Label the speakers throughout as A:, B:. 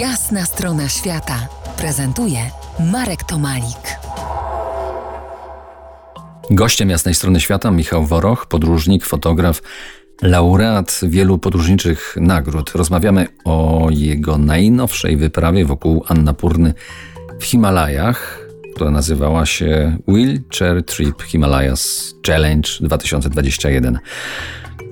A: Jasna strona świata prezentuje Marek Tomalik.
B: Gościem jasnej strony świata Michał Woroch, podróżnik, fotograf, laureat wielu podróżniczych nagród. Rozmawiamy o jego najnowszej wyprawie wokół Annapurny w Himalajach, która nazywała się Wheelchair Trip Himalayas Challenge 2021.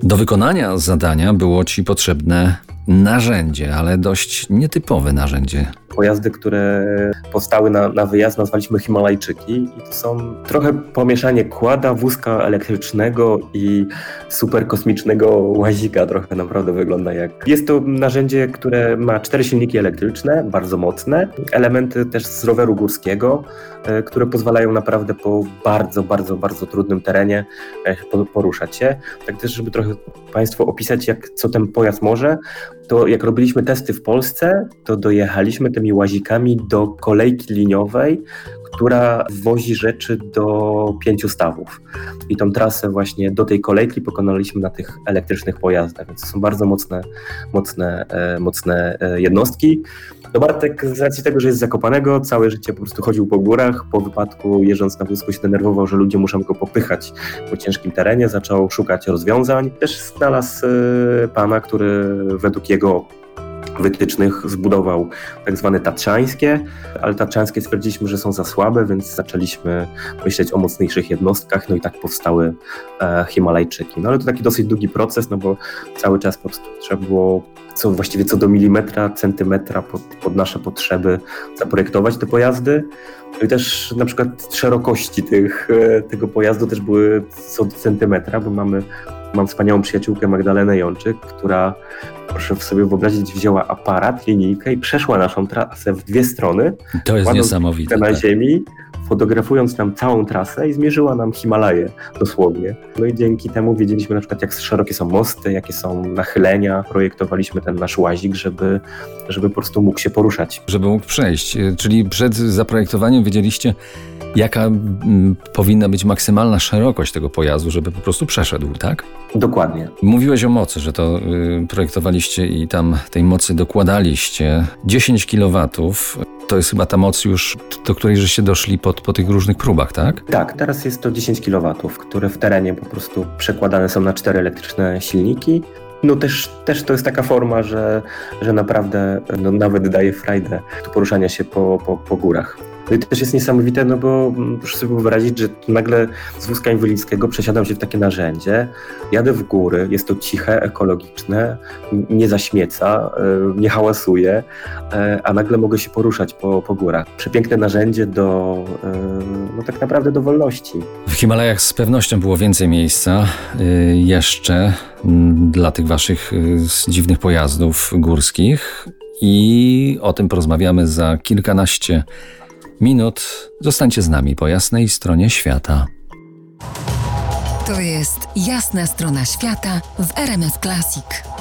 B: Do wykonania zadania było ci potrzebne narzędzie, ale dość nietypowe narzędzie.
C: Pojazdy, które powstały na, na wyjazd, nazwaliśmy Himalajczyki i to są trochę pomieszanie kłada, wózka elektrycznego i superkosmicznego łazika. Trochę naprawdę wygląda jak... Jest to narzędzie, które ma cztery silniki elektryczne, bardzo mocne, elementy też z roweru górskiego, e, które pozwalają naprawdę po bardzo, bardzo, bardzo trudnym terenie e, poruszać się. Tak też, żeby trochę Państwu opisać, jak, co ten pojazd może, to jak robiliśmy testy w Polsce, to dojechaliśmy łazikami do kolejki liniowej, która wozi rzeczy do pięciu stawów. I tą trasę właśnie do tej kolejki pokonaliśmy na tych elektrycznych pojazdach, więc to są bardzo mocne, mocne, e, mocne e, jednostki. No Bartek z racji tego, że jest zakopanego, całe życie po prostu chodził po górach, po wypadku jeżdżąc na wózku się denerwował, że ludzie muszą go popychać po ciężkim terenie, zaczął szukać rozwiązań. Też znalazł e, pana, który według jego wytycznych zbudował tak zwane tatrzańskie, ale tatrzańskie stwierdziliśmy, że są za słabe, więc zaczęliśmy myśleć o mocniejszych jednostkach, no i tak powstały e, Himalajczyki. No ale to taki dosyć długi proces, no bo cały czas po prostu trzeba było co właściwie co do milimetra, centymetra pod, pod nasze potrzeby zaprojektować te pojazdy. No i też na przykład szerokości tych, e, tego pojazdu też były co do centymetra, bo mamy mam wspaniałą przyjaciółkę Magdalenę Jączyk, która, proszę sobie wyobrazić, wzięła aparat, linijkę i przeszła naszą trasę w dwie strony.
B: To jest niesamowite.
C: Na tak. ziemi, fotografując nam całą trasę i zmierzyła nam Himalaje dosłownie. No i dzięki temu wiedzieliśmy na przykład, jak szerokie są mosty, jakie są nachylenia. Projektowaliśmy ten nasz łazik, żeby, żeby po prostu mógł się poruszać.
B: Żeby mógł przejść. Czyli przed zaprojektowaniem wiedzieliście, jaka m, powinna być maksymalna szerokość tego pojazdu, żeby po prostu przeszedł, tak?
C: Dokładnie.
B: Mówiłeś o mocy, że to y, projektowaliście i tam tej mocy dokładaliście. 10 kW to jest chyba ta moc już, do której żeście doszli po, po tych różnych próbach, tak?
C: Tak, teraz jest to 10 kW, które w terenie po prostu przekładane są na cztery elektryczne silniki. No też, też to jest taka forma, że, że naprawdę no, nawet daje frajdę poruszania się po, po, po górach. No i też jest niesamowite, no bo mm, proszę sobie wyobrazić, że nagle z wózka inwalidzkiego przesiadam się w takie narzędzie, jadę w góry, jest to ciche, ekologiczne, nie zaśmieca, e, nie hałasuje, e, a nagle mogę się poruszać po, po górach. Przepiękne narzędzie do, e, no tak naprawdę do wolności.
B: W Himalajach z pewnością było więcej miejsca jeszcze dla tych waszych dziwnych pojazdów górskich i o tym porozmawiamy za kilkanaście minut. Zostańcie z nami po jasnej stronie świata.
A: To jest jasna strona świata w RMS Classic.